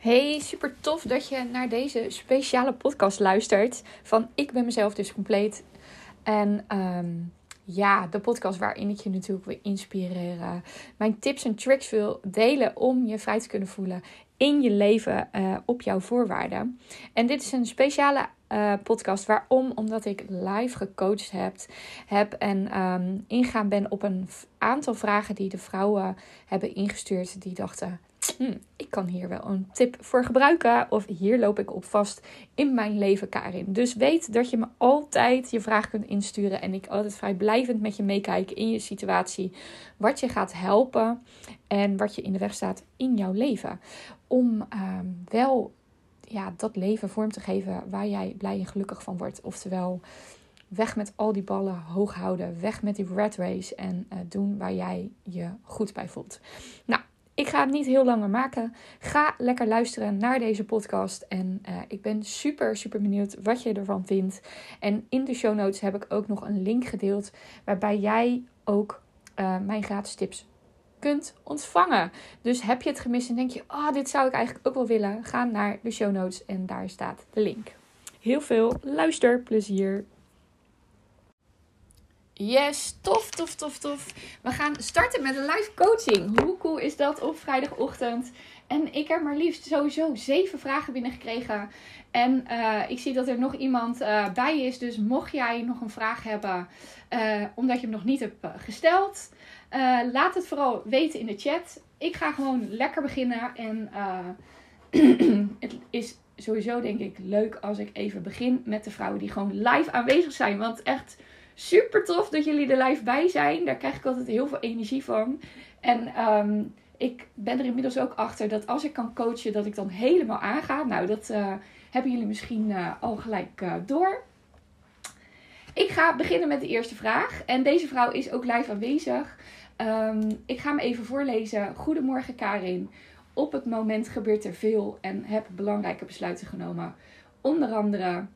Hey, super tof dat je naar deze speciale podcast luistert. Van Ik ben mezelf dus compleet. En ehm, ja, de podcast waarin ik je natuurlijk wil inspireren. Mijn tips en tricks wil delen om je vrij te kunnen voelen in je leven uh, op jouw voorwaarden. En dit is een speciale uh, podcast. Waarom? Omdat ik live gecoacht heb, heb en um, ingaan ben op een aantal vragen die de vrouwen hebben ingestuurd. Die dachten, hm, ik kan hier wel een tip voor gebruiken. Of hier loop ik op vast in mijn leven, Karin. Dus weet dat je me altijd je vraag kunt insturen. En ik altijd vrijblijvend met je meekijk in je situatie. Wat je gaat helpen en wat je in de weg staat in jouw leven. Om uh, wel ja, dat leven vorm te geven waar jij blij en gelukkig van wordt. Oftewel, weg met al die ballen hoog houden. Weg met die red race en uh, doen waar jij je goed bij voelt. Nou, ik ga het niet heel langer maken. Ga lekker luisteren naar deze podcast. En uh, ik ben super, super benieuwd wat je ervan vindt. En in de show notes heb ik ook nog een link gedeeld. Waarbij jij ook uh, mijn gratis tips kunt ontvangen. Dus heb je het gemist en denk je, oh, dit zou ik eigenlijk ook wel willen, ga naar de show notes en daar staat de link. Heel veel luisterplezier. Yes, tof, tof, tof, tof. We gaan starten met een live coaching. Hoe cool is dat op vrijdagochtend? En ik heb maar liefst sowieso zeven vragen binnengekregen. En uh, ik zie dat er nog iemand uh, bij is. Dus mocht jij nog een vraag hebben, uh, omdat je hem nog niet hebt gesteld, laat het vooral weten in de chat. Ik ga gewoon lekker beginnen. En het is sowieso denk ik leuk als ik even begin met de vrouwen die gewoon live aanwezig zijn. Want echt super tof dat jullie er live bij zijn. Daar krijg ik altijd heel veel energie van. En um, ik ben er inmiddels ook achter dat als ik kan coachen, dat ik dan helemaal aanga. Nou, dat uh, hebben jullie misschien uh, al gelijk uh, door. Ik ga beginnen met de eerste vraag. En deze vrouw is ook live aanwezig. Um, ik ga hem even voorlezen. Goedemorgen Karin. Op het moment gebeurt er veel en heb belangrijke besluiten genomen. Onder andere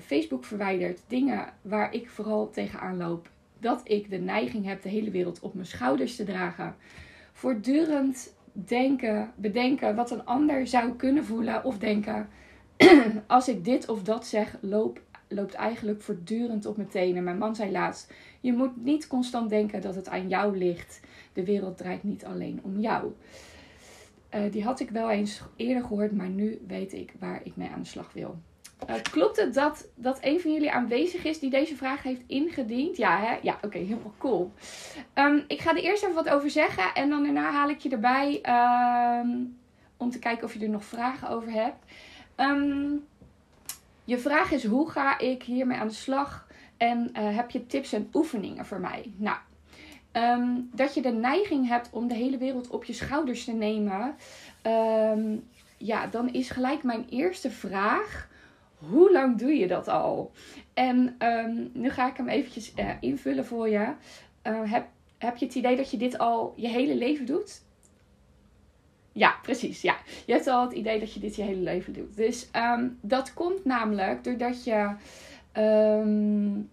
Facebook verwijderd. Dingen waar ik vooral tegenaan loop. Dat ik de neiging heb de hele wereld op mijn schouders te dragen voortdurend denken, bedenken wat een ander zou kunnen voelen of denken. Als ik dit of dat zeg, loop, loopt eigenlijk voortdurend op mijn tenen. Mijn man zei laatst: Je moet niet constant denken dat het aan jou ligt. De wereld draait niet alleen om jou. Uh, die had ik wel eens eerder gehoord, maar nu weet ik waar ik mee aan de slag wil. Uh, klopt het dat, dat een van jullie aanwezig is die deze vraag heeft ingediend? Ja, hè? Ja, oké, helemaal cool. Um, ik ga er eerst even wat over zeggen en dan daarna haal ik je erbij um, om te kijken of je er nog vragen over hebt. Um, je vraag is: hoe ga ik hiermee aan de slag? En uh, heb je tips en oefeningen voor mij? Nou, dat je de neiging hebt om de hele wereld op je schouders te nemen. ja, dan is gelijk mijn eerste vraag hoe lang doe je dat al? En um, nu ga ik hem eventjes uh, invullen voor je. Uh, heb, heb je het idee dat je dit al je hele leven doet? Ja, precies. Ja. Je hebt al het idee dat je dit je hele leven doet. Dus um, dat komt namelijk doordat je um,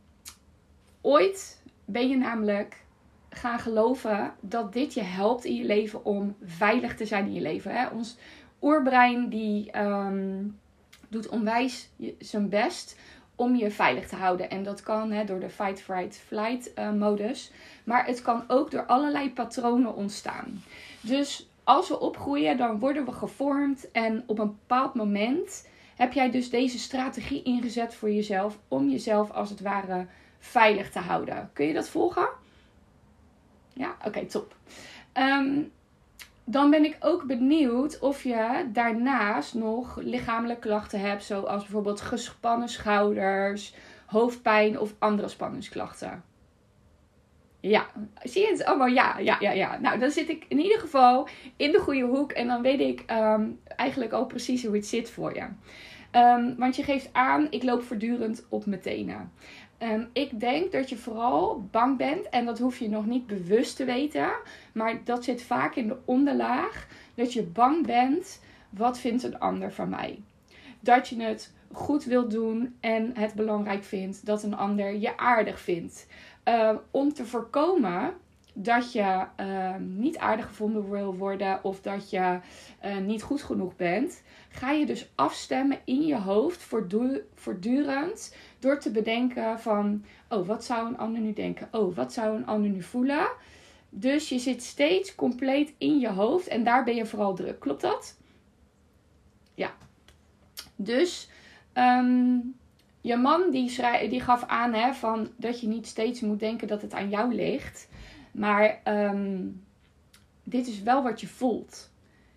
ooit ben je namelijk gaan geloven dat dit je helpt in je leven om veilig te zijn in je leven. Hè? Ons oerbrein die doet onwijs zijn best om je veilig te houden. En dat kan hè, door de fight, fright, flight uh, modus. Maar het kan ook door allerlei patronen ontstaan. Dus als we opgroeien, dan worden we gevormd. En op een bepaald moment heb jij dus deze strategie ingezet voor jezelf. Om jezelf als het ware veilig te houden. Kun je dat volgen? Ja, oké, top. Um, dan ben ik ook benieuwd of je daarnaast nog lichamelijke klachten hebt, zoals bijvoorbeeld gespannen schouders, hoofdpijn of andere spanningsklachten. Ja, zie je het allemaal? Ja, ja, ja, ja. Nou, dan zit ik in ieder geval in de goede hoek en dan weet ik um, eigenlijk al precies hoe het zit voor je. Um, want je geeft aan, ik loop voortdurend op mijn tenen. Um, ik denk dat je vooral bang bent, en dat hoef je nog niet bewust te weten, maar dat zit vaak in de onderlaag, dat je bang bent, wat vindt een ander van mij? Dat je het goed wilt doen en het belangrijk vindt dat een ander je aardig vindt. Uh, om te voorkomen dat je ehm, niet aardig gevonden wil worden of dat je eh, niet goed genoeg bent, ga je dus afstemmen in je hoofd voortdurend door te bedenken van, oh, wat zou een ander nu denken? Oh, wat zou een ander nu voelen? Dus je zit steeds compleet in je hoofd en daar ben je vooral druk. Klopt dat? Ja. Dus ehm, je man die, die gaf aan hè, van dat je niet steeds moet denken dat het aan jou ligt. Maar um, dit is wel wat je voelt.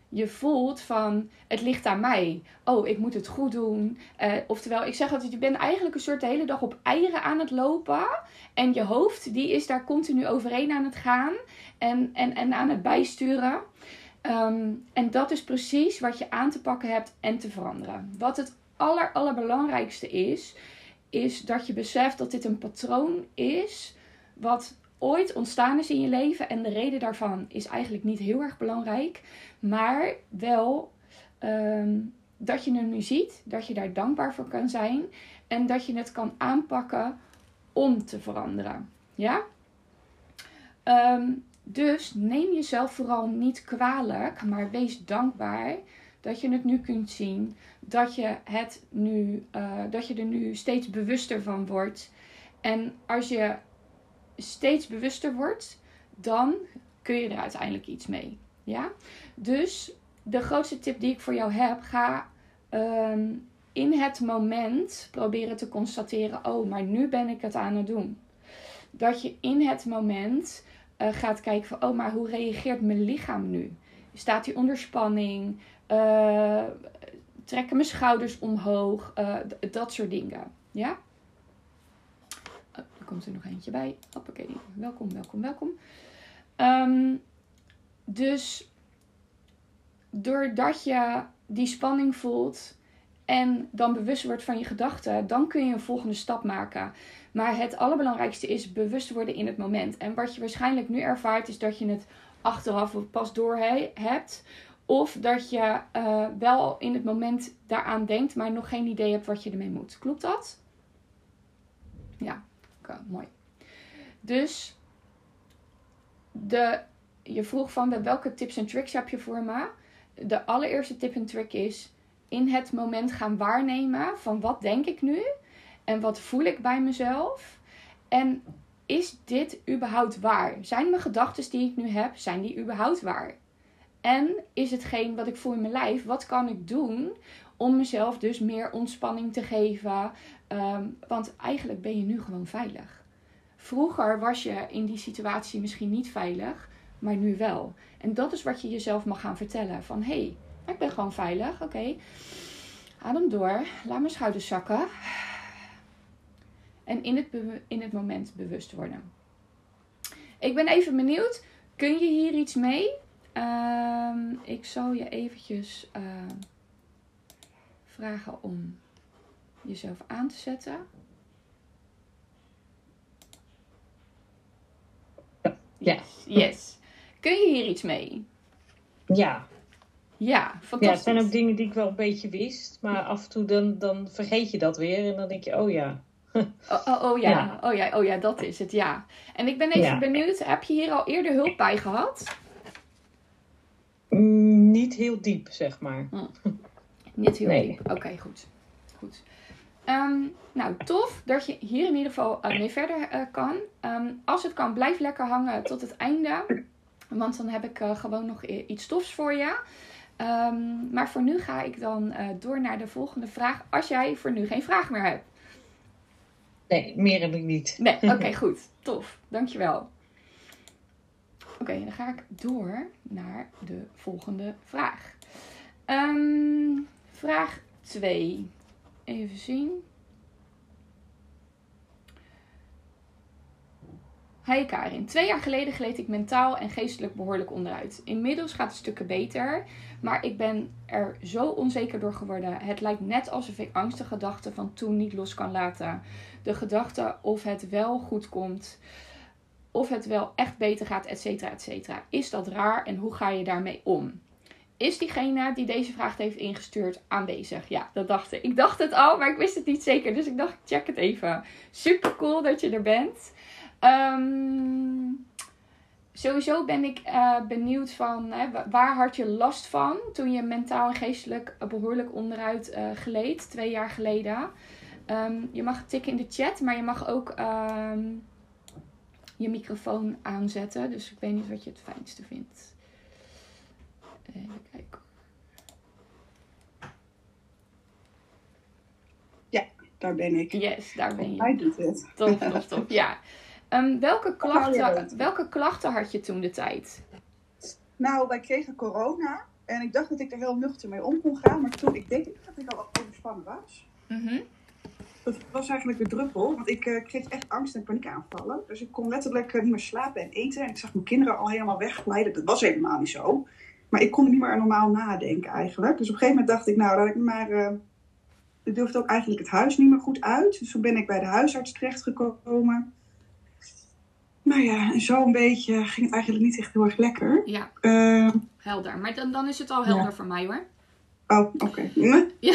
Je voelt van het ligt aan mij. Oh, ik moet het goed doen. Uh, oftewel, ik zeg altijd, je bent eigenlijk een soort de hele dag op eieren aan het lopen. En je hoofd, die is daar continu overheen aan het gaan. En, en, en aan het bijsturen. Um, en dat is precies wat je aan te pakken hebt en te veranderen. Wat het aller, allerbelangrijkste is, is dat je beseft dat dit een patroon is wat ooit ontstaan is in je leven. En de reden daarvan is eigenlijk niet heel erg belangrijk. Maar wel um, dat je het nu ziet, dat je daar dankbaar voor kan zijn. En dat je het kan aanpakken om te veranderen. Ja? Um, dus neem jezelf vooral niet kwalijk, maar wees dankbaar dat je het nu kunt zien. Dat je, het nu, uh, dat je er nu steeds bewuster van wordt. En als je steeds bewuster wordt, dan kun je er uiteindelijk iets mee. Ja? Dus de grootste tip die ik voor jou heb, ga um, in het moment proberen te constateren: oh, maar nu ben ik het aan het doen. Dat je in het moment uh, gaat kijken van: oh, maar hoe reageert mijn lichaam nu? Staat hij onder spanning? Uh, trekken mijn schouders omhoog? Uh, dat soort dingen. Ja? Komt er nog eentje bij. Hoppakee. Welkom, welkom, welkom. Um, dus doordat je die spanning voelt en dan bewust wordt van je gedachten, dan kun je een volgende stap maken. Maar het allerbelangrijkste is bewust worden in het moment. En wat je waarschijnlijk nu ervaart, is dat je het achteraf pas door hebt. Of dat je uh, wel in het moment daaraan denkt, maar nog geen idee hebt wat je ermee moet. Klopt dat? Ja mooi. Dus de, je vroeg van welke tips en tricks heb je voor me? De allereerste tip en trick is in het moment gaan waarnemen van wat denk ik nu en wat voel ik bij mezelf en is dit überhaupt waar? Zijn mijn gedachten die ik nu heb, zijn die überhaupt waar? En is hetgeen wat ik voel in mijn lijf, wat kan ik doen om mezelf dus meer ontspanning te geven. Ehm, want eigenlijk ben je nu gewoon veilig. Vroeger was je in die situatie misschien niet veilig, maar nu wel. En dat is wat je jezelf mag gaan vertellen. Van hé, hey, ik ben gewoon veilig. Oké, adem door. Laat mijn schouders zakken. En in het, in het moment bewust worden. Ik ben even benieuwd. Kun je hier iets mee? Um, ik zal je eventjes... Uh, vragen om jezelf aan te zetten. Ja. Yes. yes. Kun je hier iets mee? Ja. Ja, fantastisch. Ja, het zijn ook dingen die ik wel een beetje wist. Maar af en toe dan, dan vergeet je dat weer. En dan denk je, oh ja. Oh, oh, oh ja. ja. Oh, ja, oh ja, dat is het, ja. En ik ben even benieuwd, heb je hier al eerder hulp bij gehad? Mm, niet heel diep, zeg maar. Hm. Niet heel nee. diep. Oké, goed. goed. Ehm, nou, tof dat je hier in ieder geval uh, mee verder uh, kan. Um, als het kan, blijf lekker hangen tot het einde. Want dan heb ik uh, gewoon nog iets tofs voor je. Um, maar voor nu ga ik dan door naar de volgende vraag. Als jij voor nu geen vraag meer hebt. Nee, meer heb ik niet. Nee, oké, goed. Tof. Dankjewel. Oké, dan ga ik door naar de volgende vraag. Vraag 2. Even zien. Hi Karin. Twee jaar geleden gleed ik mentaal en geestelijk behoorlijk onderuit. Inmiddels gaat het stukken beter, maar ik ben er zo onzeker door geworden. Het lijkt net alsof ik angstige gedachten van toen niet los kan laten. De gedachte of het wel goed komt, of het wel echt beter gaat, et cetera, et cetera. Is dat raar en hoe ga je daarmee om? Is diegene die deze vraag heeft ingestuurd aanwezig? Ja, dat dacht ik. Ik dacht het al, maar ik wist het niet zeker. Dus ik dacht, check het even. Super cool dat je er bent. Um, Sowieso ben ik eh, benieuwd van hè, wa- waar had je last van toen je mentaal en geestelijk eh, behoorlijk onderuit eh gleed, twee jaar geleden. Ehm, je mag tikken in de chat, maar je mag ook ehm, je microfoon aanzetten. Dus ik weet niet wat je het fijnste vindt. Even kijken. Daar ben ik. Yes, daar ben je. Hij doet het. Top, top, top. Ja. Ehm, welke, klachten, welke klachten had je toen de tijd? Nou, wij kregen corona. En ik dacht dat ik er heel nuchter mee om kon gaan. Maar toen, ik denk dat ik al overspannen was. Mhm. Dat was eigenlijk de druppel. Want ik eh, kreeg echt angst en paniekaanvallen. Dus ik kon letterlijk eh, niet meer slapen en eten. En ik zag mijn kinderen al helemaal wegglijden. Dat was helemaal niet zo. Maar ik kon niet meer normaal nadenken eigenlijk. Dus op een gegeven moment dacht ik, nou, laat ik maar... eh ik durfde ook eigenlijk het huis niet meer goed uit. Dus toen ben ik bij de huisarts terechtgekomen. Nou ja, en zo een beetje ging het eigenlijk niet echt heel erg lekker. Ja, Eh, helder. Maar dan, dan is het al helder Ja. voor mij hoor. oh, oké. Ja.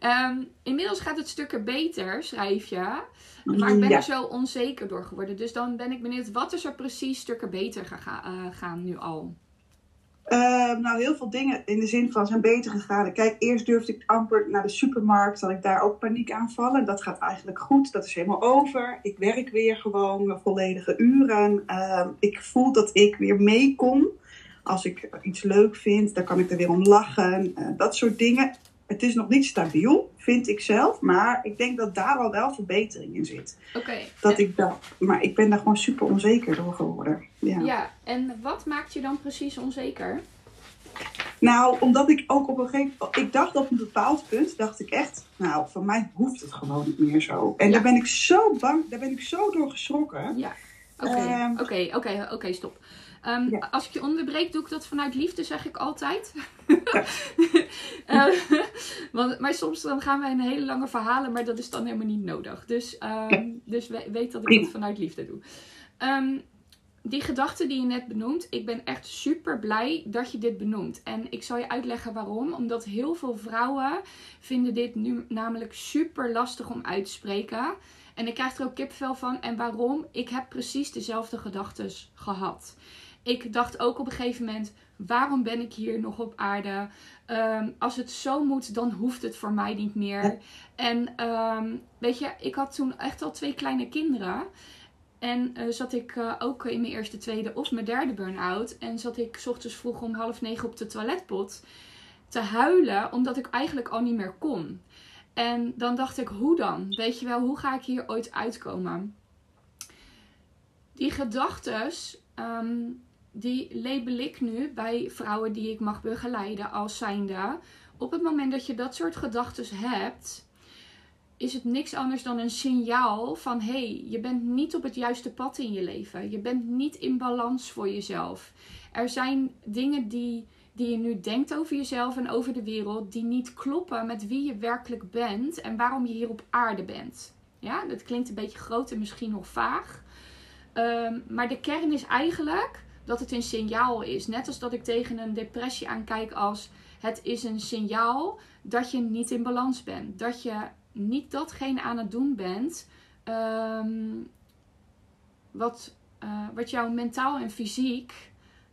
Ehm, inmiddels gaat het stukken beter, schrijf je. Maar ik ben Ja. er zo onzeker door geworden. Dus dan ben ik benieuwd, wat is er precies stukken beter gega- eh, gaan nu al? Eh, nou, heel veel dingen in de zin van zijn beter gegaan. Kijk, eerst durfde ik amper naar de supermarkt. Had ik daar ook paniek aanvallen. Dat gaat eigenlijk goed. Dat is helemaal over. Ik werk weer gewoon volledige uren. Eh, ik voel dat ik weer mee kom. Als ik iets leuk vind, dan kan ik er weer om lachen. Eh, dat soort dingen. Het is nog niet stabiel, vind ik zelf. Maar ik denk dat daar al wel verbetering in zit. Oké. Dat ik dat, maar ik ben daar gewoon super onzeker door geworden. Ja. Ja, en wat maakt je dan precies onzeker? Nou, omdat ik ook op een gegeven moment... Ik dacht op een bepaald punt, dacht ik echt... Nou, van mij hoeft het gewoon niet meer zo. En Ja. daar ben ik zo bang, daar ben ik zo door geschrokken. Ja. Oké, Ehm. oké, oké, oké, stop. Ehm, Ja. Als ik je onderbreek, doe ik dat vanuit liefde, zeg ik altijd. Eh, want, maar soms dan gaan wij een hele lange verhalen, maar dat is dan helemaal niet nodig. Dus, ehm, dus we- weet dat ik dat vanuit liefde doe. Ehm, die gedachte die je net benoemt, ik ben echt super blij dat je dit benoemt. En ik zal je uitleggen waarom. Omdat heel veel vrouwen vinden dit nu namelijk super lastig om uit te spreken. En ik krijg er ook kipvel van. En waarom? Ik heb precies dezelfde gedachten gehad. Ik dacht ook op een gegeven moment: waarom ben ik hier nog op aarde? Ehm, als het zo moet, dan hoeft het voor mij niet meer. En ehm, weet je, ik had toen echt al twee kleine kinderen. En eh, zat ik eh, ook in mijn eerste, tweede of mijn derde burn-out. En zat ik 's ochtends vroeg om half negen op de toiletpot te huilen, omdat ik eigenlijk al niet meer kon. En dan dacht ik, hoe dan? Weet je wel, hoe ga ik hier ooit uitkomen? Die gedachtes, ehm, die label ik nu bij vrouwen die ik mag begeleiden als zijnde. Op het moment dat je dat soort gedachtes hebt, is het niks anders dan een signaal van hé, hey, je bent niet op het juiste pad in je leven. Je bent niet in balans voor jezelf. Er zijn dingen die, die je nu denkt over jezelf en over de wereld, die niet kloppen met wie je werkelijk bent en waarom je hier op aarde bent. Ja, dat klinkt een beetje groot en misschien nog vaag. Ehm, maar de kern is eigenlijk dat het een signaal is. Net als dat ik tegen een depressie aankijk als het is een signaal dat je niet in balans bent. Dat je niet datgene aan het doen bent ehm, wat, eh, wat jou mentaal en fysiek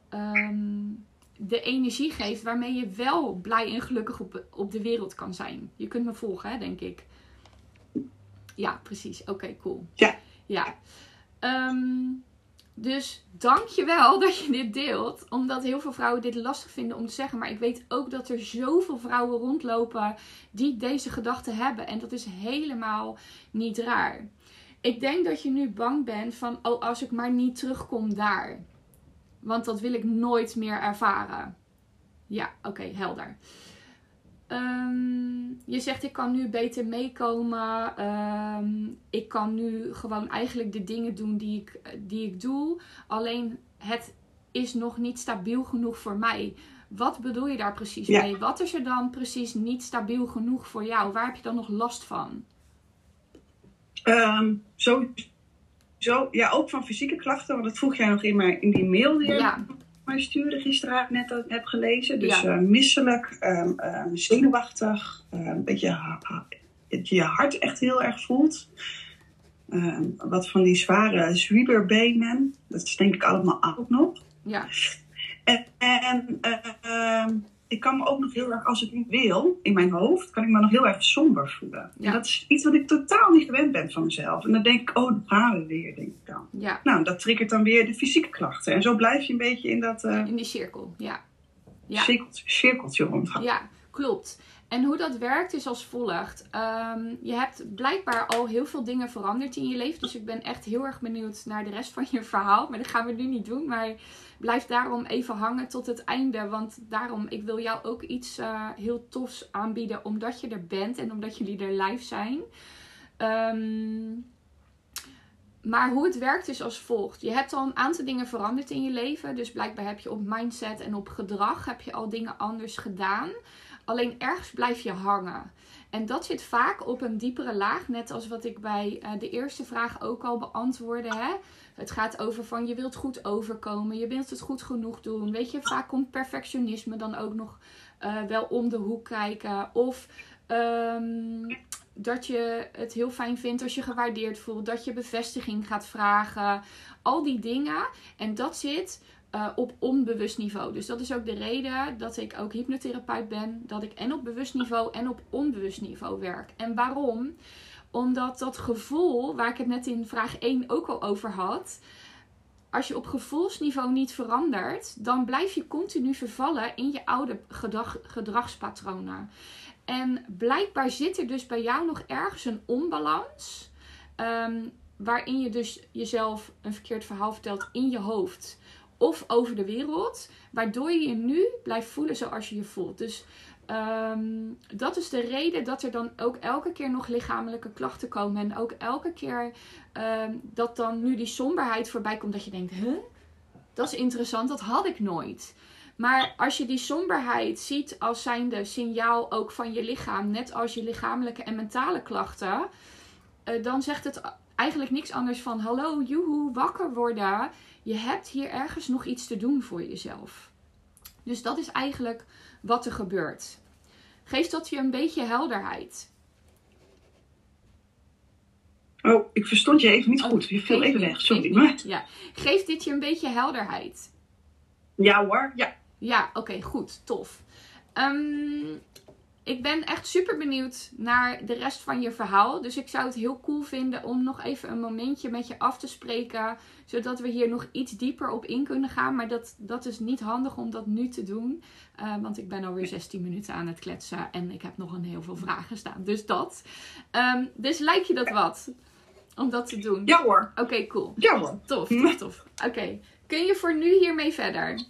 ehm, de energie geeft waarmee je wel blij en gelukkig op, op de wereld kan zijn. Je kunt me volgen, hè, denk ik. Ja, precies. Oké, cool. Ja. Ja. Ehm, dus dank je wel dat je dit deelt. Omdat heel veel vrouwen dit lastig vinden om te zeggen. Maar ik weet ook dat er zoveel vrouwen rondlopen die deze gedachten hebben. En dat is helemaal niet raar. Ik denk dat je nu bang bent van, oh, als ik maar niet terugkom daar. Want dat wil ik nooit meer ervaren. Ja, oké, helder. Ehm, je zegt, ik kan nu beter meekomen. Ehm, ik kan nu gewoon eigenlijk de dingen doen die ik, die ik doe. Alleen het is nog niet stabiel genoeg voor mij. Wat bedoel je daar precies Ja. mee? Wat is er dan precies niet stabiel genoeg voor jou? Waar heb je dan nog last van? Ehm, zo, zo, ja, ook van fysieke klachten, want dat vroeg jij nog in, mijn, in die mail die Ja, mij stuurde gisteravond net dat ik heb gelezen. Dus Ja. eh, misselijk, ehm, ehm, zenuwachtig, ehm, dat je, ha- ha- dat je je hart echt heel erg voelt. wat van die zware zwieberbenen. Dat is denk ik allemaal ook nog. Ja. En, en ik kan me ook nog heel erg, als ik niet wil, in mijn hoofd, kan ik me nog heel erg somber voelen. Ja. Dat is iets wat ik totaal niet gewend ben van mezelf. En dan denk ik, oh, gaan we weer, denk ik dan. Ja. Nou, dat triggert dan weer de fysieke klachten. En zo blijf je een beetje in dat eh, In die cirkel. Ja. Ja. cirkeltje, cirkeltje rondgaan. Ja, klopt. En hoe dat werkt is als volgt. Ehm, je hebt blijkbaar al heel veel dingen veranderd in je leven. Dus ik ben echt heel erg benieuwd naar de rest van je verhaal. Maar dat gaan we nu niet doen. Maar blijf daarom even hangen tot het einde. Want daarom, ik wil jou ook iets eh, heel tofs aanbieden. Omdat je er bent en omdat jullie er live zijn. Ehm, maar hoe het werkt is als volgt. Je hebt al een aantal dingen veranderd in je leven. Dus blijkbaar heb je op mindset en op gedrag heb je al dingen anders gedaan. Alleen ergens blijf je hangen. En dat zit vaak op een diepere laag. Net als wat ik bij eh, de eerste vraag ook al beantwoordde. Hè? Het gaat over van je wilt goed overkomen. Je wilt het goed genoeg doen. Weet je, vaak komt perfectionisme dan ook nog eh, wel om de hoek kijken. Of ehm, dat je het heel fijn vindt als je gewaardeerd voelt. Dat je bevestiging gaat vragen. Al die dingen. En dat zit eh, op onbewust niveau. Dus dat is ook de reden dat ik ook hypnotherapeut ben. Dat ik en op bewust niveau en op onbewust niveau werk. En waarom? Omdat dat gevoel, waar ik het net in vraag 1 ook al over had. Als je op gevoelsniveau niet verandert, dan blijf je continu vervallen in je oude gedrag, gedragspatronen. En blijkbaar zit er dus bij jou nog ergens een onbalans. ehm, waarin je dus jezelf een verkeerd verhaal vertelt in je hoofd of over de wereld, waardoor je je nu blijft voelen zoals je je voelt. Dus ehm, dat is de reden dat er dan ook elke keer nog lichamelijke klachten komen. En ook elke keer ehm, dat dan nu die somberheid voorbij komt, dat je denkt, huh? Dat is interessant, dat had ik nooit. Maar als je die somberheid ziet als zijnde signaal ook van je lichaam, net als je lichamelijke en mentale klachten, eh, dan zegt het eigenlijk niks anders van: hallo, joehoe, wakker worden. Je hebt hier ergens nog iets te doen voor jezelf. Dus dat is eigenlijk wat er gebeurt. Geeft dat je een beetje helderheid? Oh, ik verstond je even niet Oh, goed. Je viel even weg, sorry. Maar... Ja. Geeft dit je een beetje helderheid? Ja hoor, ja. Ja, oké, goed, tof. Ehm, ik ben echt super benieuwd naar de rest van je verhaal. Dus ik zou het heel cool vinden om nog even een momentje met je af te spreken. Zodat we hier nog iets dieper op in kunnen gaan. Maar dat, dat is niet handig om dat nu te doen. eh, want ik ben alweer 16 minuten aan het kletsen. En ik heb nog een heel veel vragen staan. Dus dat. Ehm, dus lijkt je dat wat? Om dat te doen? Ja hoor, Oké, cool. ja hoor. Tof, tof, tof. Oké. Kun je voor nu hiermee verder?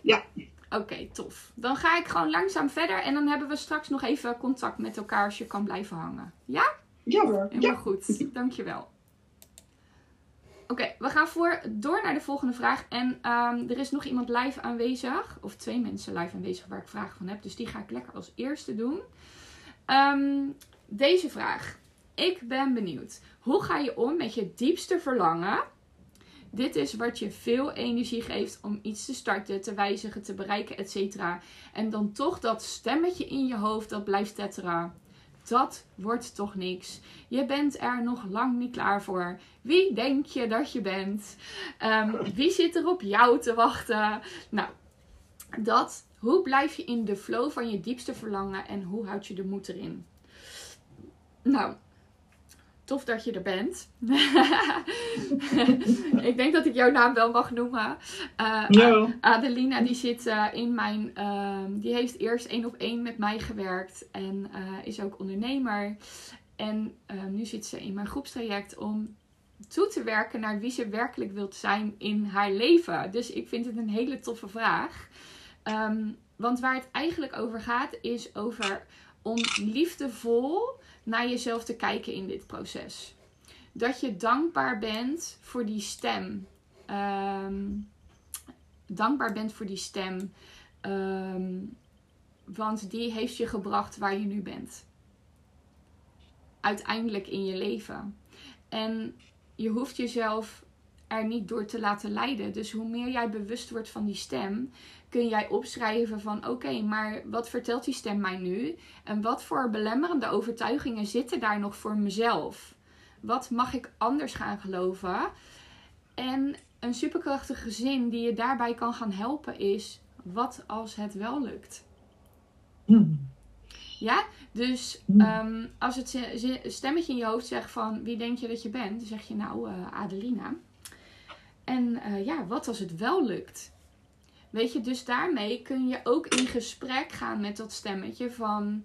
Ja. Oké, tof. Dan ga ik gewoon langzaam verder en dan hebben we straks nog even contact met elkaar als je kan blijven hangen. Ja? Ja hoor, Helemaal ja. goed. Dankjewel. Oké, we gaan voor, door naar de volgende vraag. En ehm, er is nog iemand live aanwezig. Of twee mensen live aanwezig waar ik vragen van heb. Dus die ga ik lekker als eerste doen. Ehm, deze vraag. Ik ben benieuwd. Hoe ga je om met je diepste verlangen? Dit is wat je veel energie geeft om iets te starten, te wijzigen, te bereiken, etc. En dan toch dat stemmetje in je hoofd dat blijft tetteren. Dat wordt toch niks. Je bent er nog lang niet klaar voor. Wie denk je dat je bent? Ehm, wie zit er op jou te wachten? Nou, dat. Hoe blijf je in de flow van je diepste verlangen en hoe houd je de moed erin? Nou, tof dat je er bent. ik denk dat ik jouw naam wel mag noemen. Eh, Ja. Adelina die zit eh, in mijn, ehm, die heeft eerst één op één met mij gewerkt en eh, is ook ondernemer. En ehm, nu zit ze in mijn groepstraject om toe te werken naar wie ze werkelijk wilt zijn in haar leven. Dus ik vind het een hele toffe vraag. Ehm, want waar het eigenlijk over gaat is over om liefdevol naar jezelf te kijken in dit proces. Dat je dankbaar bent voor die stem. Ehm, dankbaar bent voor die stem. Ehm, want die heeft je gebracht waar je nu bent. Uiteindelijk in je leven. En je hoeft jezelf er niet door te laten leiden. Dus hoe meer jij bewust wordt van die stem, kun jij opschrijven van oké, maar wat vertelt die stem mij nu? En wat voor belemmerende overtuigingen zitten daar nog voor mezelf? Wat mag ik anders gaan geloven? En een superkrachtige zin die je daarbij kan gaan helpen is: wat als het wel lukt? Ja, dus Hmm. ehm, als het stemmetje in je hoofd zegt van wie denk je dat je bent, dan zeg je nou eh, Adelina. En eh, ja, wat als het wel lukt? Weet je, dus daarmee kun je ook in gesprek gaan met dat stemmetje van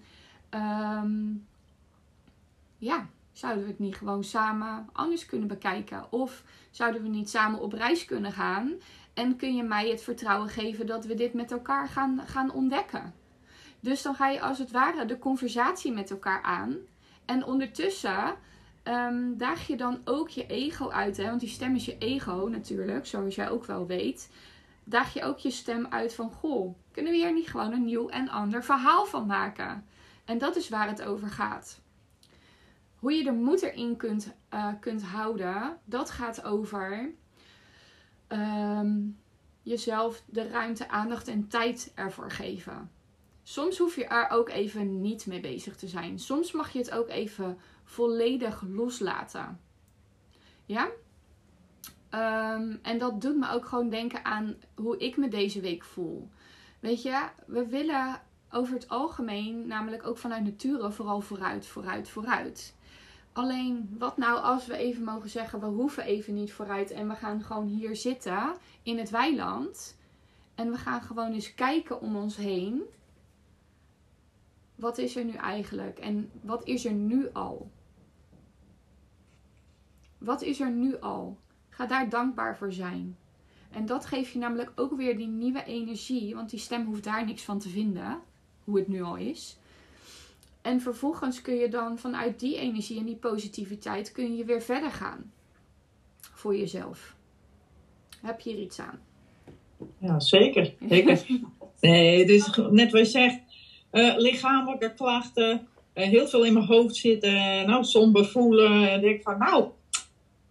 ehm, ja, zouden we het niet gewoon samen anders kunnen bekijken? Of zouden we niet samen op reis kunnen gaan? En kun je mij het vertrouwen geven dat we dit met elkaar gaan, gaan ontdekken? Dus dan ga je als het ware de conversatie met elkaar aan. En ondertussen ehm, daag je dan ook je ego uit. Hè? Want die stem is je ego natuurlijk, zoals jij ook wel weet. Daag je ook je stem uit van: Goh, kunnen we hier niet gewoon een nieuw en ander verhaal van maken? En dat is waar het over gaat. Hoe je de moed erin kunt, eh, kunt houden, dat gaat over ehm, jezelf de ruimte, aandacht en tijd ervoor geven. Soms hoef je er ook even niet mee bezig te zijn. Soms mag je het ook even volledig loslaten. Ja? Ehm, en dat doet me ook gewoon denken aan hoe ik me deze week voel. Weet je, we willen over het algemeen, namelijk ook vanuit nature, vooral vooruit, vooruit, vooruit. Alleen, wat nou als we even mogen zeggen, we hoeven even niet vooruit en we gaan gewoon hier zitten in het weiland. En we gaan gewoon eens kijken om ons heen. Wat is er nu eigenlijk? En wat is er nu al? Wat is er nu al? Ga daar dankbaar voor zijn. En dat geeft je namelijk ook weer die nieuwe energie. Want die stem hoeft daar niks van te vinden. Hoe het nu al is. En vervolgens kun je dan vanuit die energie en die positiviteit kun je weer verder gaan. Voor jezelf. Heb je hier iets aan? Ja, zeker. zeker. Nee, dus net wat je zegt, eh, lichamelijke klachten, eh, heel veel in mijn hoofd zitten, nou, somber voelen. En denk ik van, nou,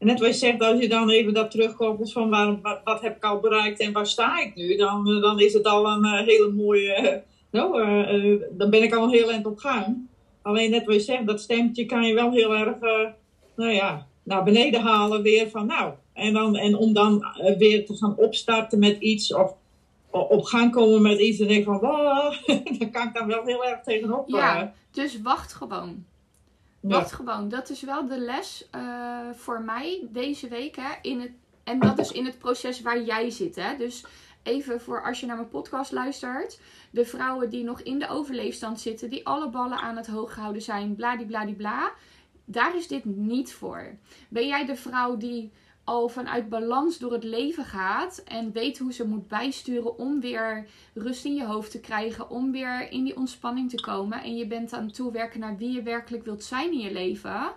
en net wat je zegt, als je dan even dat terugkoppelt van waar, wat, wat heb ik al bereikt en waar sta ik nu, dan, eh, dan is het al een eh, hele mooie, eh, nou, dan ben ik al heel eind op gang. Alleen net wat je zegt, dat stemmetje kan je wel heel erg, nou ja, naar beneden halen weer van, nou, en, dan, en om dan weer te gaan opstarten met iets of op gang komen met iets en denk van, wow, daar kan ik dan wel heel erg tegenop. Ja, dus wacht gewoon. Ja. Gewoon. Dat is wel de les eh, voor mij deze week. Hè, in het, en dat is in het proces waar jij zit. Hè. Dus even voor als je naar mijn podcast luistert. De vrouwen die nog in de overleefstand zitten. Die alle ballen aan het hoog houden zijn. Bladibladibla. Daar is dit niet voor. Ben jij de vrouw die al vanuit balans door het leven gaat. En weet hoe ze moet bijsturen om weer rust in je hoofd te krijgen. Om weer in die ontspanning te komen. En je bent aan het toewerken naar wie je werkelijk wilt zijn in je leven.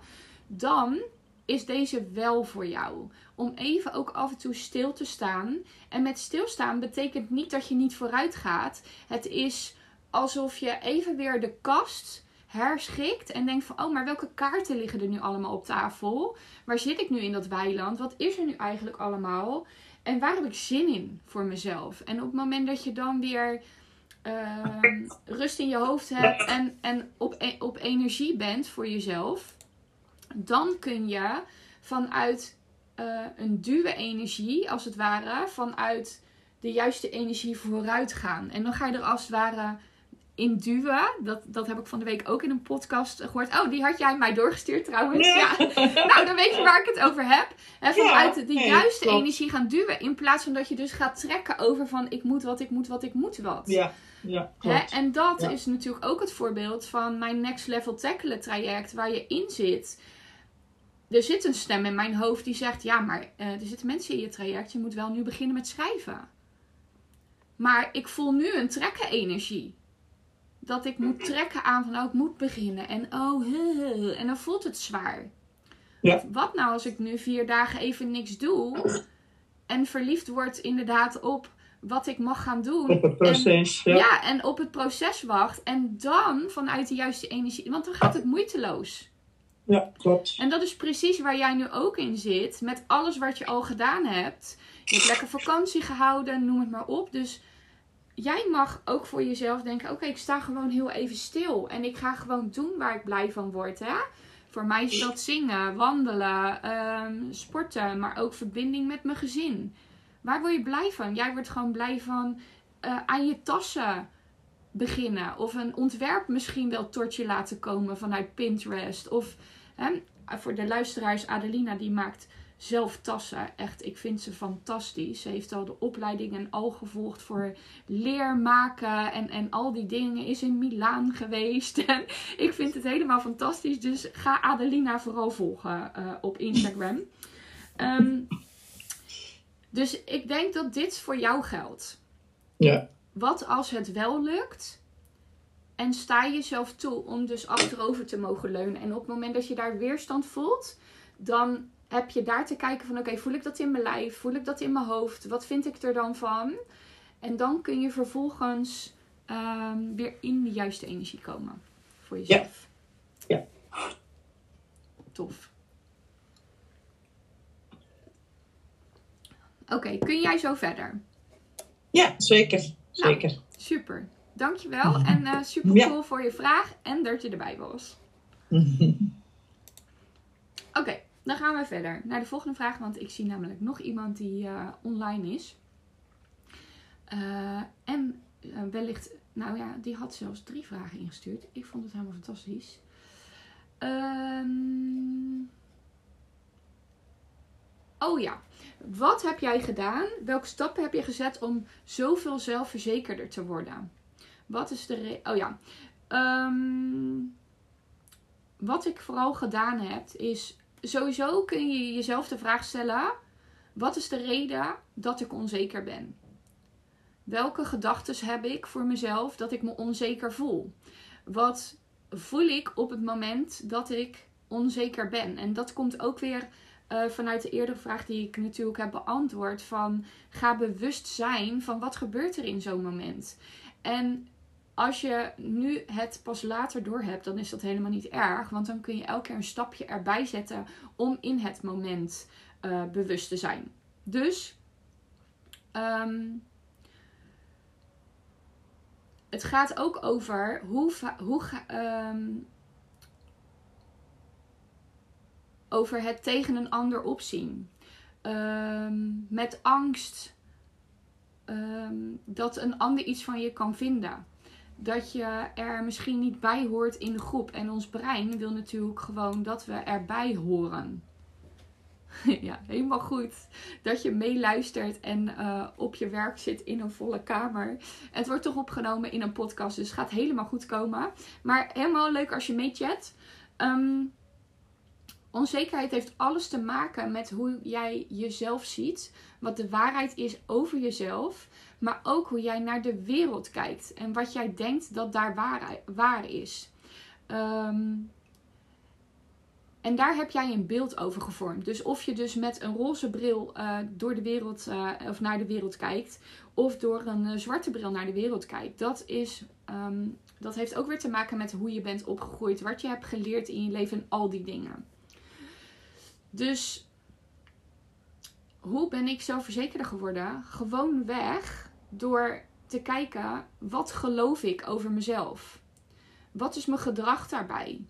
Dan is deze wel voor jou. Om even ook af en toe stil te staan. En met stilstaan betekent niet dat je niet vooruit gaat. Het is alsof je even weer de kast herschikt en denkt van, oh, maar welke kaarten liggen er nu allemaal op tafel? Waar zit ik nu in dat weiland? Wat is er nu eigenlijk allemaal? En waar heb ik zin in voor mezelf? En op het moment dat je dan weer ehm, rust in je hoofd hebt en, en op, e- op energie bent voor jezelf, dan kun je vanuit eh, een duwe energie, als het ware, vanuit de juiste energie vooruit gaan. En dan ga je er als het ware in duwen. Dat, dat heb ik van de week ook in een podcast gehoord. Oh, die had jij mij doorgestuurd trouwens. Ja. Ja. Nou, dan weet je waar ik het over heb. Hè, vanuit Ja, de nee, juiste klopt. energie gaan duwen. In plaats van dat je dus gaat trekken over van ik moet wat, ik moet wat, ik moet wat. Ja, ja, klopt. En dat Ja. is natuurlijk ook het voorbeeld van mijn Next Level Tackle traject waar je in zit. Er zit een stem in mijn hoofd die zegt: Ja, maar eh, er zitten mensen in je traject. Je moet wel nu beginnen met schrijven. Maar ik voel nu een trekken energie. Dat ik moet trekken aan van, oh, ik moet beginnen. En oh, he, he, he. en dan voelt het zwaar. Ja. Wat nou als ik nu vier dagen even niks doe. En verliefd word inderdaad op wat ik mag gaan doen. Op het proces. En, ja. ja, en op het proces wacht. En dan vanuit de juiste energie. Want dan gaat het moeiteloos. ja, klopt. En dat is precies waar jij nu ook in zit. Met alles wat je al gedaan hebt. Je hebt lekker vakantie gehouden, noem het maar op. Dus jij mag ook voor jezelf denken: oké, ik sta gewoon heel even stil. En ik ga gewoon doen waar ik blij van word. Hè? Voor mij is dat zingen, wandelen, ehm, sporten, maar ook verbinding met mijn gezin. Waar word je blij van? Jij wordt gewoon blij van uh, aan je tassen beginnen. Of een ontwerp misschien wel tot je laten komen vanuit Pinterest. Of hè, voor de luisteraars, Adelina die maakt zelf tassen. Echt, ik vind ze fantastisch. Ze heeft al de opleiding en al gevolgd voor leermaken en, en al die dingen. Is in Milaan geweest. En ik vind het helemaal fantastisch. Dus ga Adelina vooral volgen uh, op Instagram. Um, dus ik denk dat dit voor jou geldt. Ja. Wat als het wel lukt? En sta jezelf toe om dus achterover te mogen leunen. En op het moment dat je daar weerstand voelt, dan heb je daar te kijken van oké, voel ik dat in mijn lijf? Voel ik dat in mijn hoofd? Wat vind ik er dan van? En dan kun je vervolgens um, weer in de juiste energie komen voor jezelf. Ja. ja. Tof. Oké, kun jij zo verder? Ja, zeker. Zeker. Nou, super. Dankjewel. En uh, super cool voor je vraag en dat je erbij was. Oké, dan gaan we verder naar de volgende vraag. Want ik zie namelijk nog iemand die uh, online is. Uh, en wellicht, nou ja, die had zelfs drie vragen ingestuurd. Ik vond het helemaal fantastisch. Um... Oh ja. Wat heb jij gedaan? Welke stappen heb je gezet om zoveel zelfverzekerder te worden? Wat is de? Oh ja. Um, wat ik vooral gedaan heb, is sowieso kun je jezelf de vraag stellen: wat is de reden dat ik onzeker ben? Welke gedachten heb ik voor mezelf dat ik me onzeker voel? Wat voel ik op het moment dat ik onzeker ben? En dat komt ook weer uh, vanuit de eerdere vraag die ik natuurlijk heb beantwoord: van ga bewust zijn van wat gebeurt er in zo'n moment. En als je nu het pas later door hebt, dan is dat helemaal niet erg. Want dan kun je elke keer een stapje erbij zetten om in het moment uh, bewust te zijn. Dus um, het gaat ook over hoe, hoe um, over het tegen een ander opzien. Um, met angst dat een ander iets van je kan vinden. Dat je er misschien niet bij hoort in de groep. En ons brein wil natuurlijk gewoon dat we erbij horen. ja, helemaal goed. Dat je meeluistert en uh, op je werk zit in een volle kamer. Het wordt toch opgenomen in een podcast, dus het gaat helemaal goed komen. Maar helemaal leuk als je meechat. Um, Onzekerheid heeft alles te maken met hoe jij jezelf ziet, wat de waarheid is over jezelf, maar ook hoe jij naar de wereld kijkt en wat jij denkt dat daar waar, waar is. Um, en daar heb jij een beeld over gevormd. Dus of je dus met een roze bril uh, door de wereld uh, of naar de wereld kijkt, of door een uh, zwarte bril naar de wereld kijkt, dat is. Um, dat heeft ook weer te maken met hoe je bent opgegroeid, wat je hebt geleerd in je leven en al die dingen. Dus hoe ben ik zelfverzekerder geworden? Gewoon weg door te kijken wat geloof ik over mezelf? Wat is mijn gedrag daarbij?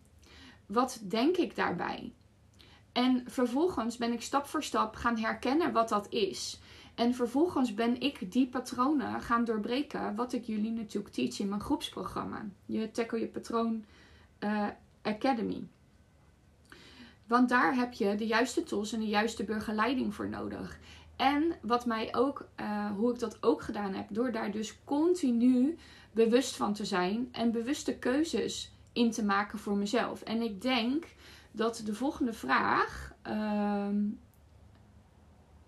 Wat denk ik daarbij? En vervolgens ben ik stap voor stap gaan herkennen wat dat is. En vervolgens ben ik die patronen gaan doorbreken, wat ik jullie natuurlijk teach in mijn groepsprogramma. Je Tackle Je Patroon uh, Academy. Want daar heb je de juiste tools en de juiste begeleiding voor nodig. En wat mij ook, uh, hoe ik dat ook gedaan heb, door daar dus continu bewust van te zijn en bewuste keuzes in te maken voor mezelf. En ik denk dat de volgende vraag uh,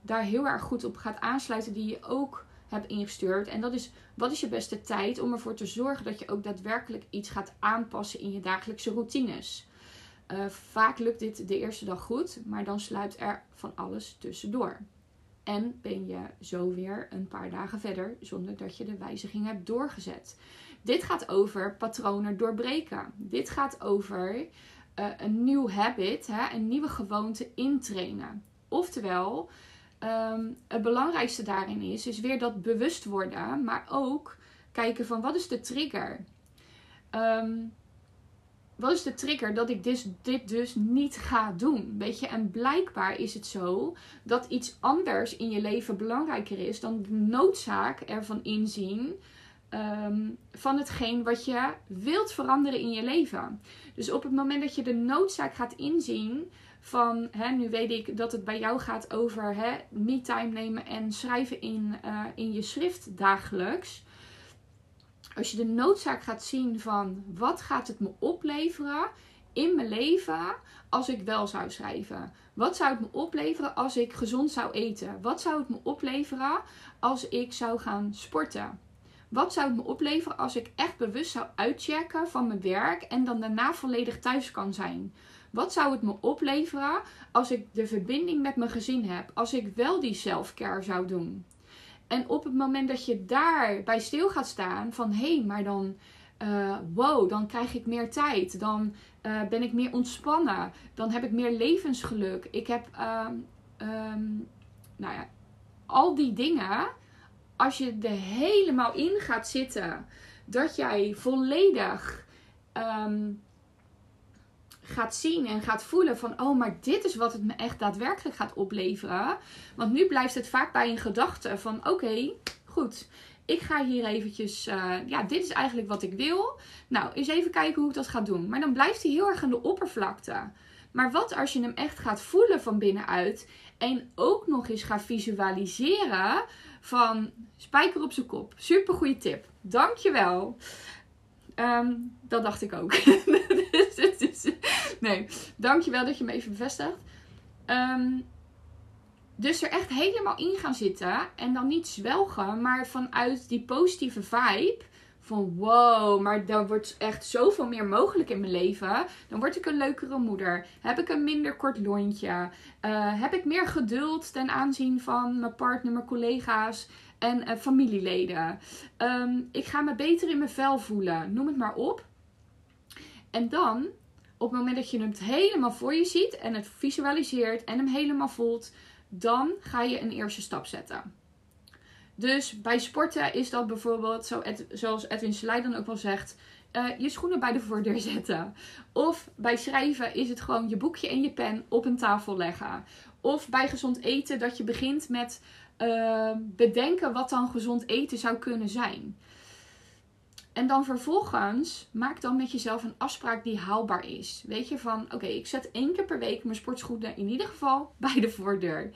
daar heel erg goed op gaat aansluiten, die je ook hebt ingestuurd. En dat is: wat is je beste tijd om ervoor te zorgen dat je ook daadwerkelijk iets gaat aanpassen in je dagelijkse routines? Uh, vaak lukt dit de eerste dag goed, maar dan sluit er van alles tussendoor. En ben je zo weer een paar dagen verder zonder dat je de wijziging hebt doorgezet. Dit gaat over patronen doorbreken. Dit gaat over uh, een nieuw habit, hè, een nieuwe gewoonte intrainen. Oftewel, um, het belangrijkste daarin is, is weer dat bewust worden, maar ook kijken van wat is de trigger. Um, wat is de trigger dat ik dit, dit dus niet ga doen? Weet je, en blijkbaar is het zo dat iets anders in je leven belangrijker is dan de noodzaak ervan inzien ehm, van hetgeen wat je wilt veranderen in je leven. Dus op het moment dat je de noodzaak gaat inzien van, hè, nu weet ik dat het bij jou gaat over hè, me-time nemen en schrijven in, uh, in je schrift dagelijks als je de noodzaak gaat zien van wat gaat het me opleveren in mijn leven als ik wel zou schrijven? Wat zou het me opleveren als ik gezond zou eten? Wat zou het me opleveren als ik zou gaan sporten? Wat zou het me opleveren als ik echt bewust zou uitchecken van mijn werk en dan daarna volledig thuis kan zijn? Wat zou het me opleveren als ik de verbinding met mijn gezin heb? Als ik wel die self-care zou doen? En op het moment dat je daar bij stil gaat staan van hé, hey, maar dan uh, wow, dan krijg ik meer tijd. Dan uh, ben ik meer ontspannen. Dan heb ik meer levensgeluk. Ik heb, um, um, nou ja, al die dingen. Als je er helemaal in gaat zitten, dat jij volledig um, gaat zien en gaat voelen van, oh, maar dit is wat het me echt daadwerkelijk gaat opleveren. Want nu blijft het vaak bij een gedachte van, oké, goed, ik ga hier eventjes, uh, ja, dit is eigenlijk wat ik wil. Nou, eens even kijken hoe ik dat ga doen. Maar dan blijft hij heel erg aan de oppervlakte. Maar wat als je hem echt gaat voelen van binnenuit en ook nog eens gaat visualiseren van spijker op zijn kop. Super goede tip. Dankjewel. Um, dat dacht ik ook. nee, dankjewel dat je me even bevestigt. Um, dus er echt helemaal in gaan zitten. En dan niet zwelgen, maar vanuit die positieve vibe. Van wow, maar dan wordt echt zoveel meer mogelijk in mijn leven. Dan word ik een leukere moeder. Heb ik een minder kort lontje. Uh, heb ik meer geduld ten aanzien van mijn partner, mijn collega's en uh, familieleden. Um, ik ga me beter in mijn vel voelen. Noem het maar op. En dan, op het moment dat je het helemaal voor je ziet en het visualiseert en hem helemaal voelt, dan ga je een eerste stap zetten. Dus bij sporten is dat bijvoorbeeld, zo zoals Edwin Selei dan ook wel zegt, uh, je schoenen bij de voordeur zetten. Of bij schrijven is het gewoon je boekje en je pen op een tafel leggen. Of bij gezond eten dat je begint met uh, bedenken wat dan gezond eten zou kunnen zijn. En dan vervolgens maak dan met jezelf een afspraak die haalbaar is. Weet je van, oké, ik zet één keer per week mijn sportschoenen in ieder geval bij de voordeur.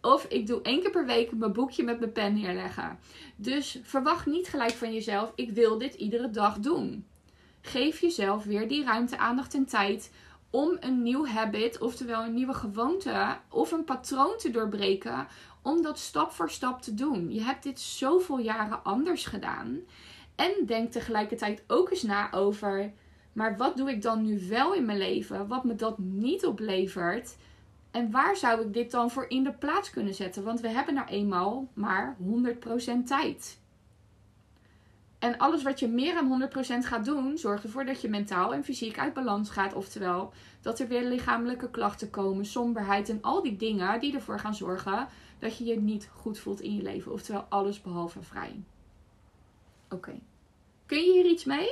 Of ik doe één keer per week mijn boekje met mijn pen neerleggen. Dus verwacht niet gelijk van jezelf, ik wil dit iedere dag doen. Geef jezelf weer die ruimte, aandacht en tijd om een nieuw habit, oftewel een nieuwe gewoonte of een patroon te doorbreken, om dat stap voor stap te doen. Je hebt dit zoveel jaren anders gedaan. En denk tegelijkertijd ook eens na over, maar wat doe ik dan nu wel in mijn leven, wat me dat niet oplevert? En waar zou ik dit dan voor in de plaats kunnen zetten? Want we hebben nou eenmaal maar 100% tijd. En alles wat je meer dan 100% gaat doen, zorgt ervoor dat je mentaal en fysiek uit balans gaat. Oftewel, dat er weer lichamelijke klachten komen, somberheid en al die dingen die ervoor gaan zorgen dat je je niet goed voelt in je leven. Oftewel, alles behalve vrij. Oké. Kun je hier iets mee?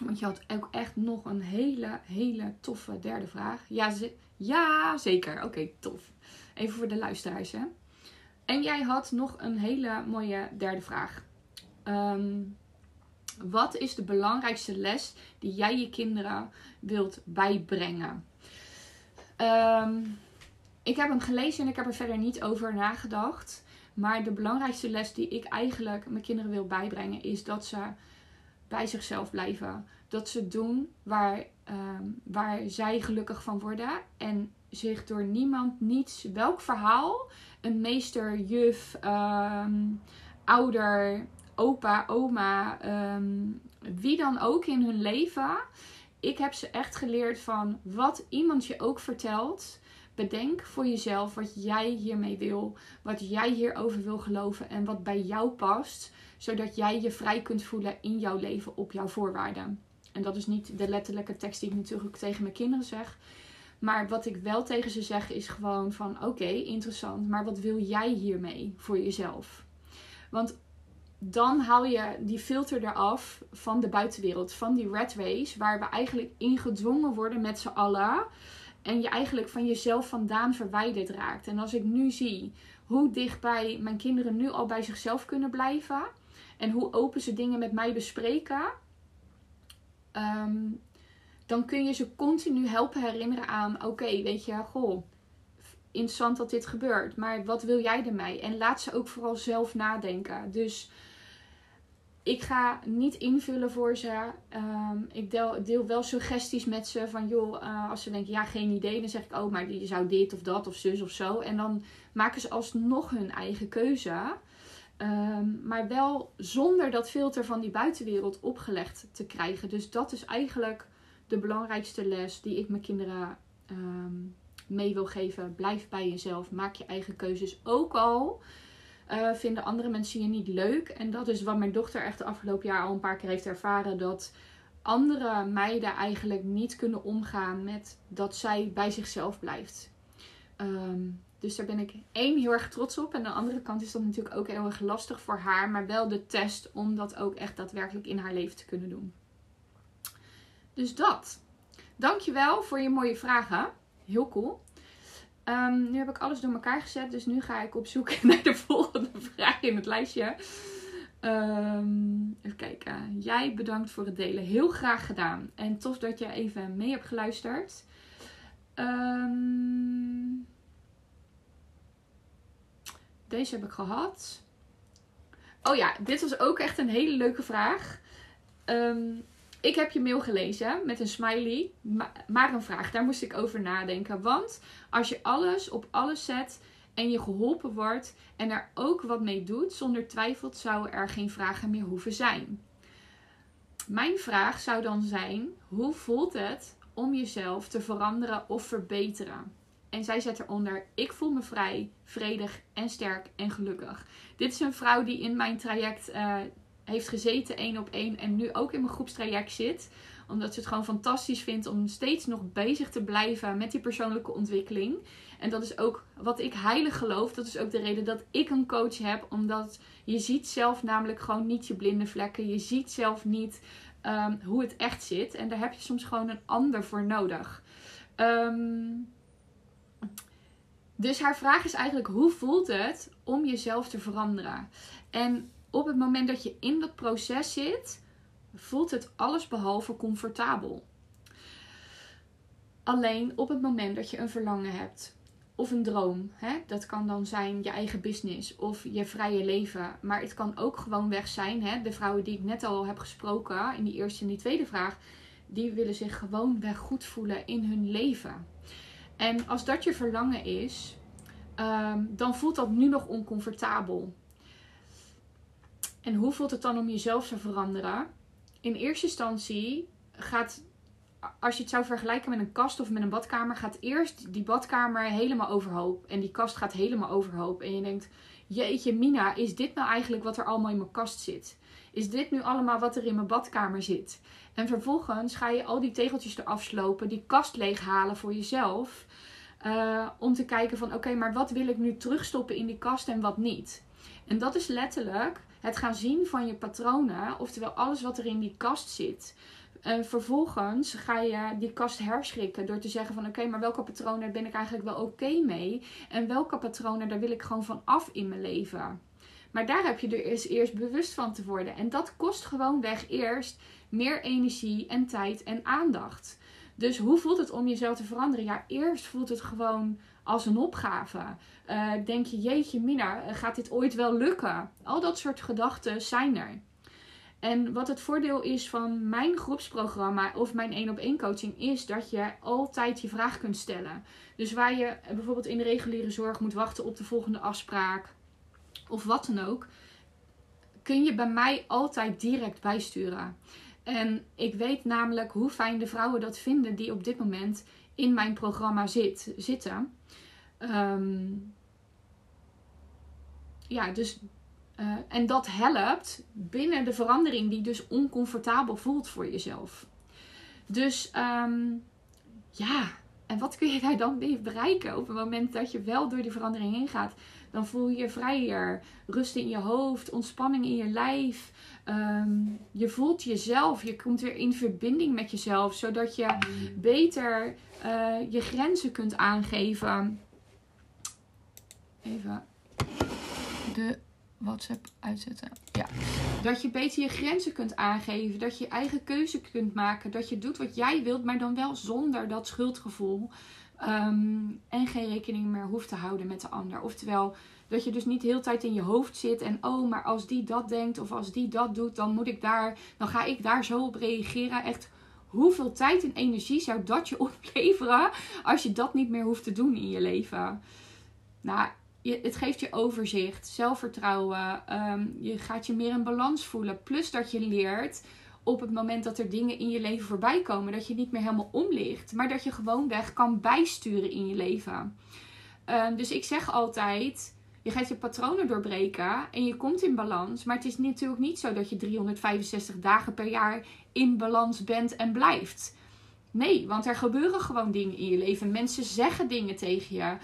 Want je had ook echt nog een hele, hele toffe derde vraag. Ja, ja zeker. Oké, tof. Even voor de luisteraars, hè. En jij had nog een hele mooie derde vraag. Um, wat is de belangrijkste les die jij je kinderen wilt bijbrengen? Um, ik heb hem gelezen en ik heb er verder niet over nagedacht. Maar de belangrijkste les die ik eigenlijk mijn kinderen wil bijbrengen is dat ze bij zichzelf blijven. Dat ze doen waar, ehm, waar zij gelukkig van worden. En zich door niemand, niets, welk verhaal, een meester, juf, ehm, ouder, opa, oma, ehm, wie dan ook in hun leven. Ik heb ze echt geleerd van wat iemand je ook vertelt Bedenk voor jezelf wat jij hiermee wil, wat jij hierover wil geloven en wat bij jou past, zodat jij je vrij kunt voelen in jouw leven op jouw voorwaarden. En dat is niet de letterlijke tekst die ik natuurlijk tegen mijn kinderen zeg. Maar wat ik wel tegen ze zeg is gewoon van oké, interessant, maar wat wil jij hiermee voor jezelf? Want dan haal je die filter eraf van de buitenwereld, van die red race, waar we eigenlijk ingedwongen worden met z'n allen. En je eigenlijk van jezelf vandaan verwijderd raakt. En als ik nu zie hoe dichtbij mijn kinderen nu al bij zichzelf kunnen blijven. En hoe open ze dingen met mij bespreken. Ehm, dan kun je ze continu helpen herinneren aan: oké, weet je, goh, interessant dat dit gebeurt. Maar wat wil jij ermee? En laat ze ook vooral zelf nadenken. Dus ik ga niet invullen voor ze. Ehm, ik deel, wel suggesties met ze van joh, uh, als ze denken ja, geen idee, dan zeg ik oh, maar je zou dit of dat of zus of zo. En dan maken ze alsnog hun eigen keuze. Um, maar wel zonder dat filter van die buitenwereld opgelegd te krijgen. Dus dat is eigenlijk de belangrijkste les die ik mijn kinderen um, mee wil geven. Blijf bij jezelf, maak je eigen keuzes. Ook al uh, vinden andere mensen je niet leuk. En dat is wat mijn dochter echt de afgelopen jaar al een paar keer heeft ervaren. Dat andere meiden eigenlijk niet kunnen omgaan met dat zij bij zichzelf blijft. Um, dus daar ben ik één heel erg trots op. En aan de andere kant is dat natuurlijk ook heel erg lastig voor haar. Maar wel de test om dat ook echt daadwerkelijk in haar leven te kunnen doen. Dus dat. Dankjewel voor je mooie vragen. Heel cool. Um, nu heb ik alles door elkaar gezet. Dus nu ga ik op zoek naar de volgende vraag in het lijstje. Um, even kijken. Jij bedankt voor het delen. Heel graag gedaan. En tof dat je even mee hebt geluisterd. Um, deze heb ik gehad. Oh ja, dit was ook echt een hele leuke vraag. Um, ik heb je mail gelezen met een smiley, maar een vraag. Daar moest ik over nadenken. Want als je alles op alles zet en je geholpen wordt en er ook wat mee doet, zonder twijfel zou er geen vragen meer hoeven zijn. Mijn vraag zou dan zijn: hoe voelt het om jezelf te veranderen of verbeteren? En zij zet eronder: Ik voel me vrij, vredig en sterk en gelukkig. Dit is een vrouw die in mijn traject uh, heeft gezeten één op één en nu ook in mijn groepstraject zit. Omdat ze het gewoon fantastisch vindt om steeds nog bezig te blijven met die persoonlijke ontwikkeling. En dat is ook wat ik heilig geloof. Dat is ook de reden dat ik een coach heb. Omdat je ziet zelf namelijk gewoon niet je blinde vlekken. Je ziet zelf niet um, hoe het echt zit. En daar heb je soms gewoon een ander voor nodig. Um, dus haar vraag is eigenlijk: hoe voelt het om jezelf te veranderen? En op het moment dat je in dat proces zit, voelt het allesbehalve comfortabel. Alleen op het moment dat je een verlangen hebt of een droom, hè, dat kan dan zijn je eigen business of je vrije leven, maar het kan ook gewoon weg zijn. Hè, de vrouwen die ik net al heb gesproken in die eerste en die tweede vraag, die willen zich gewoon weg goed voelen in hun leven. En als dat je verlangen is, um, dan voelt dat nu nog oncomfortabel. En hoe voelt het dan om jezelf te veranderen? In eerste instantie gaat, als je het zou vergelijken met een kast of met een badkamer, gaat eerst die badkamer helemaal overhoop. En die kast gaat helemaal overhoop. En je denkt, jeetje Mina, is dit nou eigenlijk wat er allemaal in mijn kast zit? Is dit nu allemaal wat er in mijn badkamer zit? En vervolgens ga je al die tegeltjes eraf slopen, die kast leeghalen voor jezelf. Uh, om te kijken van oké, maar wat wil ik nu terugstoppen in die kast en wat niet? En dat is letterlijk het gaan zien van je patronen, oftewel alles wat er in die kast zit. En vervolgens ga je die kast herschrikken door te zeggen van oké, maar welke patronen ben ik eigenlijk wel oké mee? En welke patronen daar wil ik gewoon van af in mijn leven? Maar daar heb je er eerst, eerst bewust van te worden. En dat kost gewoon weg eerst meer energie en tijd en aandacht. Dus hoe voelt het om jezelf te veranderen? Ja, eerst voelt het gewoon als een opgave. Uh, denk je, jeetje Mina, gaat dit ooit wel lukken? Al dat soort gedachten zijn er. En wat het voordeel is van mijn groepsprogramma of mijn één op één coaching is dat je altijd je vraag kunt stellen. Dus waar je bijvoorbeeld in de reguliere zorg moet wachten op de volgende afspraak of wat dan ook, kun je bij mij altijd direct bijsturen. En ik weet namelijk hoe fijn de vrouwen dat vinden die op dit moment in mijn programma zit, zitten. Um, ja, dus. Uh, en dat helpt binnen de verandering die dus oncomfortabel voelt voor jezelf. Dus um, ja, en wat kun je daar dan mee bereiken op het moment dat je wel door die verandering heen gaat? Dan voel je je vrijer, rust in je hoofd, ontspanning in je lijf. Ehm, je voelt jezelf, je komt weer in verbinding met jezelf, zodat je beter uh, je grenzen kunt aangeven. Even de WhatsApp uitzetten. Ja. Dat je beter je grenzen kunt aangeven. Dat je je eigen keuze kunt maken. Dat je doet wat jij wilt, maar dan wel zonder dat schuldgevoel. Ehm, en geen rekening meer hoeft te houden met de ander. Oftewel, dat je dus niet de hele tijd in je hoofd zit. En oh, maar als die dat denkt of als die dat doet, dan moet ik daar. Dan ga ik daar zo op reageren. Echt. Hoeveel tijd en energie zou dat je opleveren als je dat niet meer hoeft te doen in je leven? Nou, je, het geeft je overzicht, zelfvertrouwen. Ehm, je gaat je meer in balans voelen. Plus dat je leert op het moment dat er dingen in je leven voorbij komen, dat je niet meer helemaal omlicht. Maar dat je gewoon weg kan bijsturen in je leven. Ehm, dus ik zeg altijd. Je gaat je patronen doorbreken en je komt in balans. Maar het is natuurlijk niet zo dat je 365 dagen per jaar in balans bent en blijft. Nee, want er gebeuren gewoon dingen in je leven. Mensen zeggen dingen tegen je.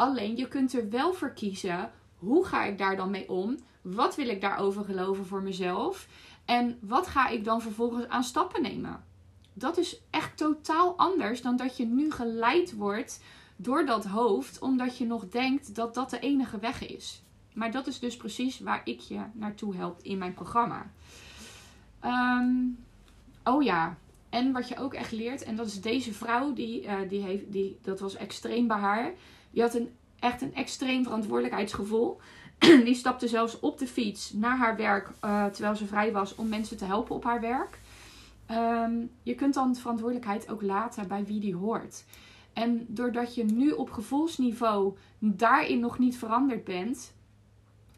Alleen je kunt er wel voor kiezen. Hoe ga ik daar dan mee om? Wat wil ik daarover geloven voor mezelf? En wat ga ik dan vervolgens aan stappen nemen? Dat is echt totaal anders dan dat je nu geleid wordt door dat hoofd, omdat je nog denkt dat dat de enige weg is. Maar dat is dus precies waar ik je naartoe help in mijn programma. Ehm, oh ja, en wat je ook echt leert, en dat is deze vrouw, die, uh, die heeft, die, dat was extreem bij haar. Die had een, echt een extreem verantwoordelijkheidsgevoel. die stapte zelfs op de fiets naar haar werk uh, terwijl ze vrij was om mensen te helpen op haar werk. Um, je kunt dan de verantwoordelijkheid ook laten bij wie die hoort. En doordat je nu op gevoelsniveau daarin nog niet veranderd bent,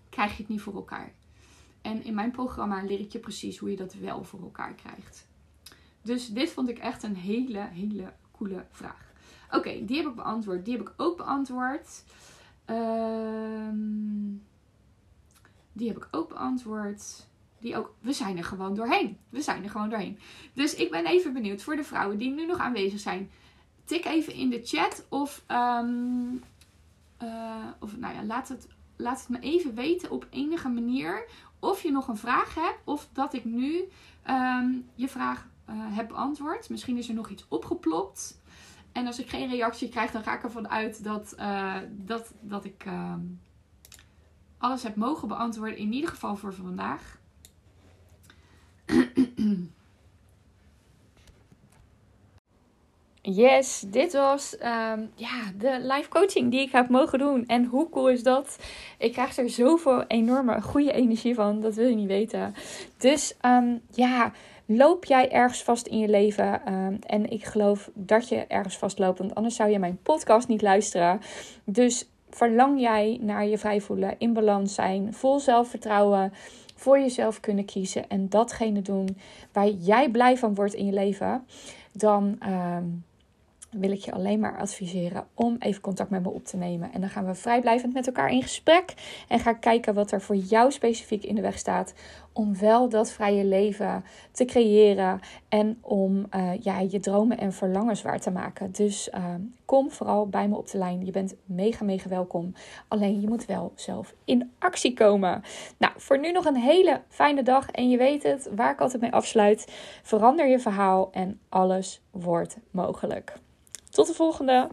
krijg je het niet voor elkaar. En in mijn programma leer ik je precies hoe je dat wel voor elkaar krijgt. Dus dit vond ik echt een hele, hele coole vraag. Oké, die heb ik beantwoord. Die heb ik ook beantwoord. Ehm, die heb ik ook beantwoord. Die ook. We zijn er gewoon doorheen. We zijn er gewoon doorheen. Dus ik ben even benieuwd voor de vrouwen die nu nog aanwezig zijn. Tik even in de chat of. Um, uh, of nou ja, laat het, laat het me even weten op enige manier. Of je nog een vraag hebt. Of dat ik nu um, je vraag uh, heb beantwoord. Misschien is er nog iets opgeplopt. En als ik geen reactie krijg, dan ga ik ervan uit dat, uh, dat, dat ik uh, alles heb mogen beantwoorden. In ieder geval voor vandaag. Yes, dit was um, ja, de live coaching die ik heb mogen doen. En hoe cool is dat? Ik krijg er zoveel enorme goede energie van. Dat wil je niet weten. Dus um, ja, Loop jij ergens vast in je leven? Ehm, en ik geloof dat je ergens vastloopt, want anders zou je mijn podcast niet luisteren. Dus verlang jij naar je vrij voelen, in balans zijn, vol zelfvertrouwen, voor jezelf kunnen kiezen en datgene doen waar jij blij van wordt in je leven, dan. Ehm, wil ik je alleen maar adviseren om even contact met me op te nemen. En dan gaan we vrijblijvend met elkaar in gesprek. En ga kijken wat er voor jou specifiek in de weg staat. Om wel dat vrije leven te creëren. En om uh, ja, je dromen en verlangens waar te maken. Dus uh, kom vooral bij me op de lijn. Je bent mega, mega welkom. Alleen je moet wel zelf in actie komen. Nou, voor nu nog een hele fijne dag. En je weet het, waar ik altijd mee afsluit. Verander je verhaal en alles wordt mogelijk. Tot de volgende!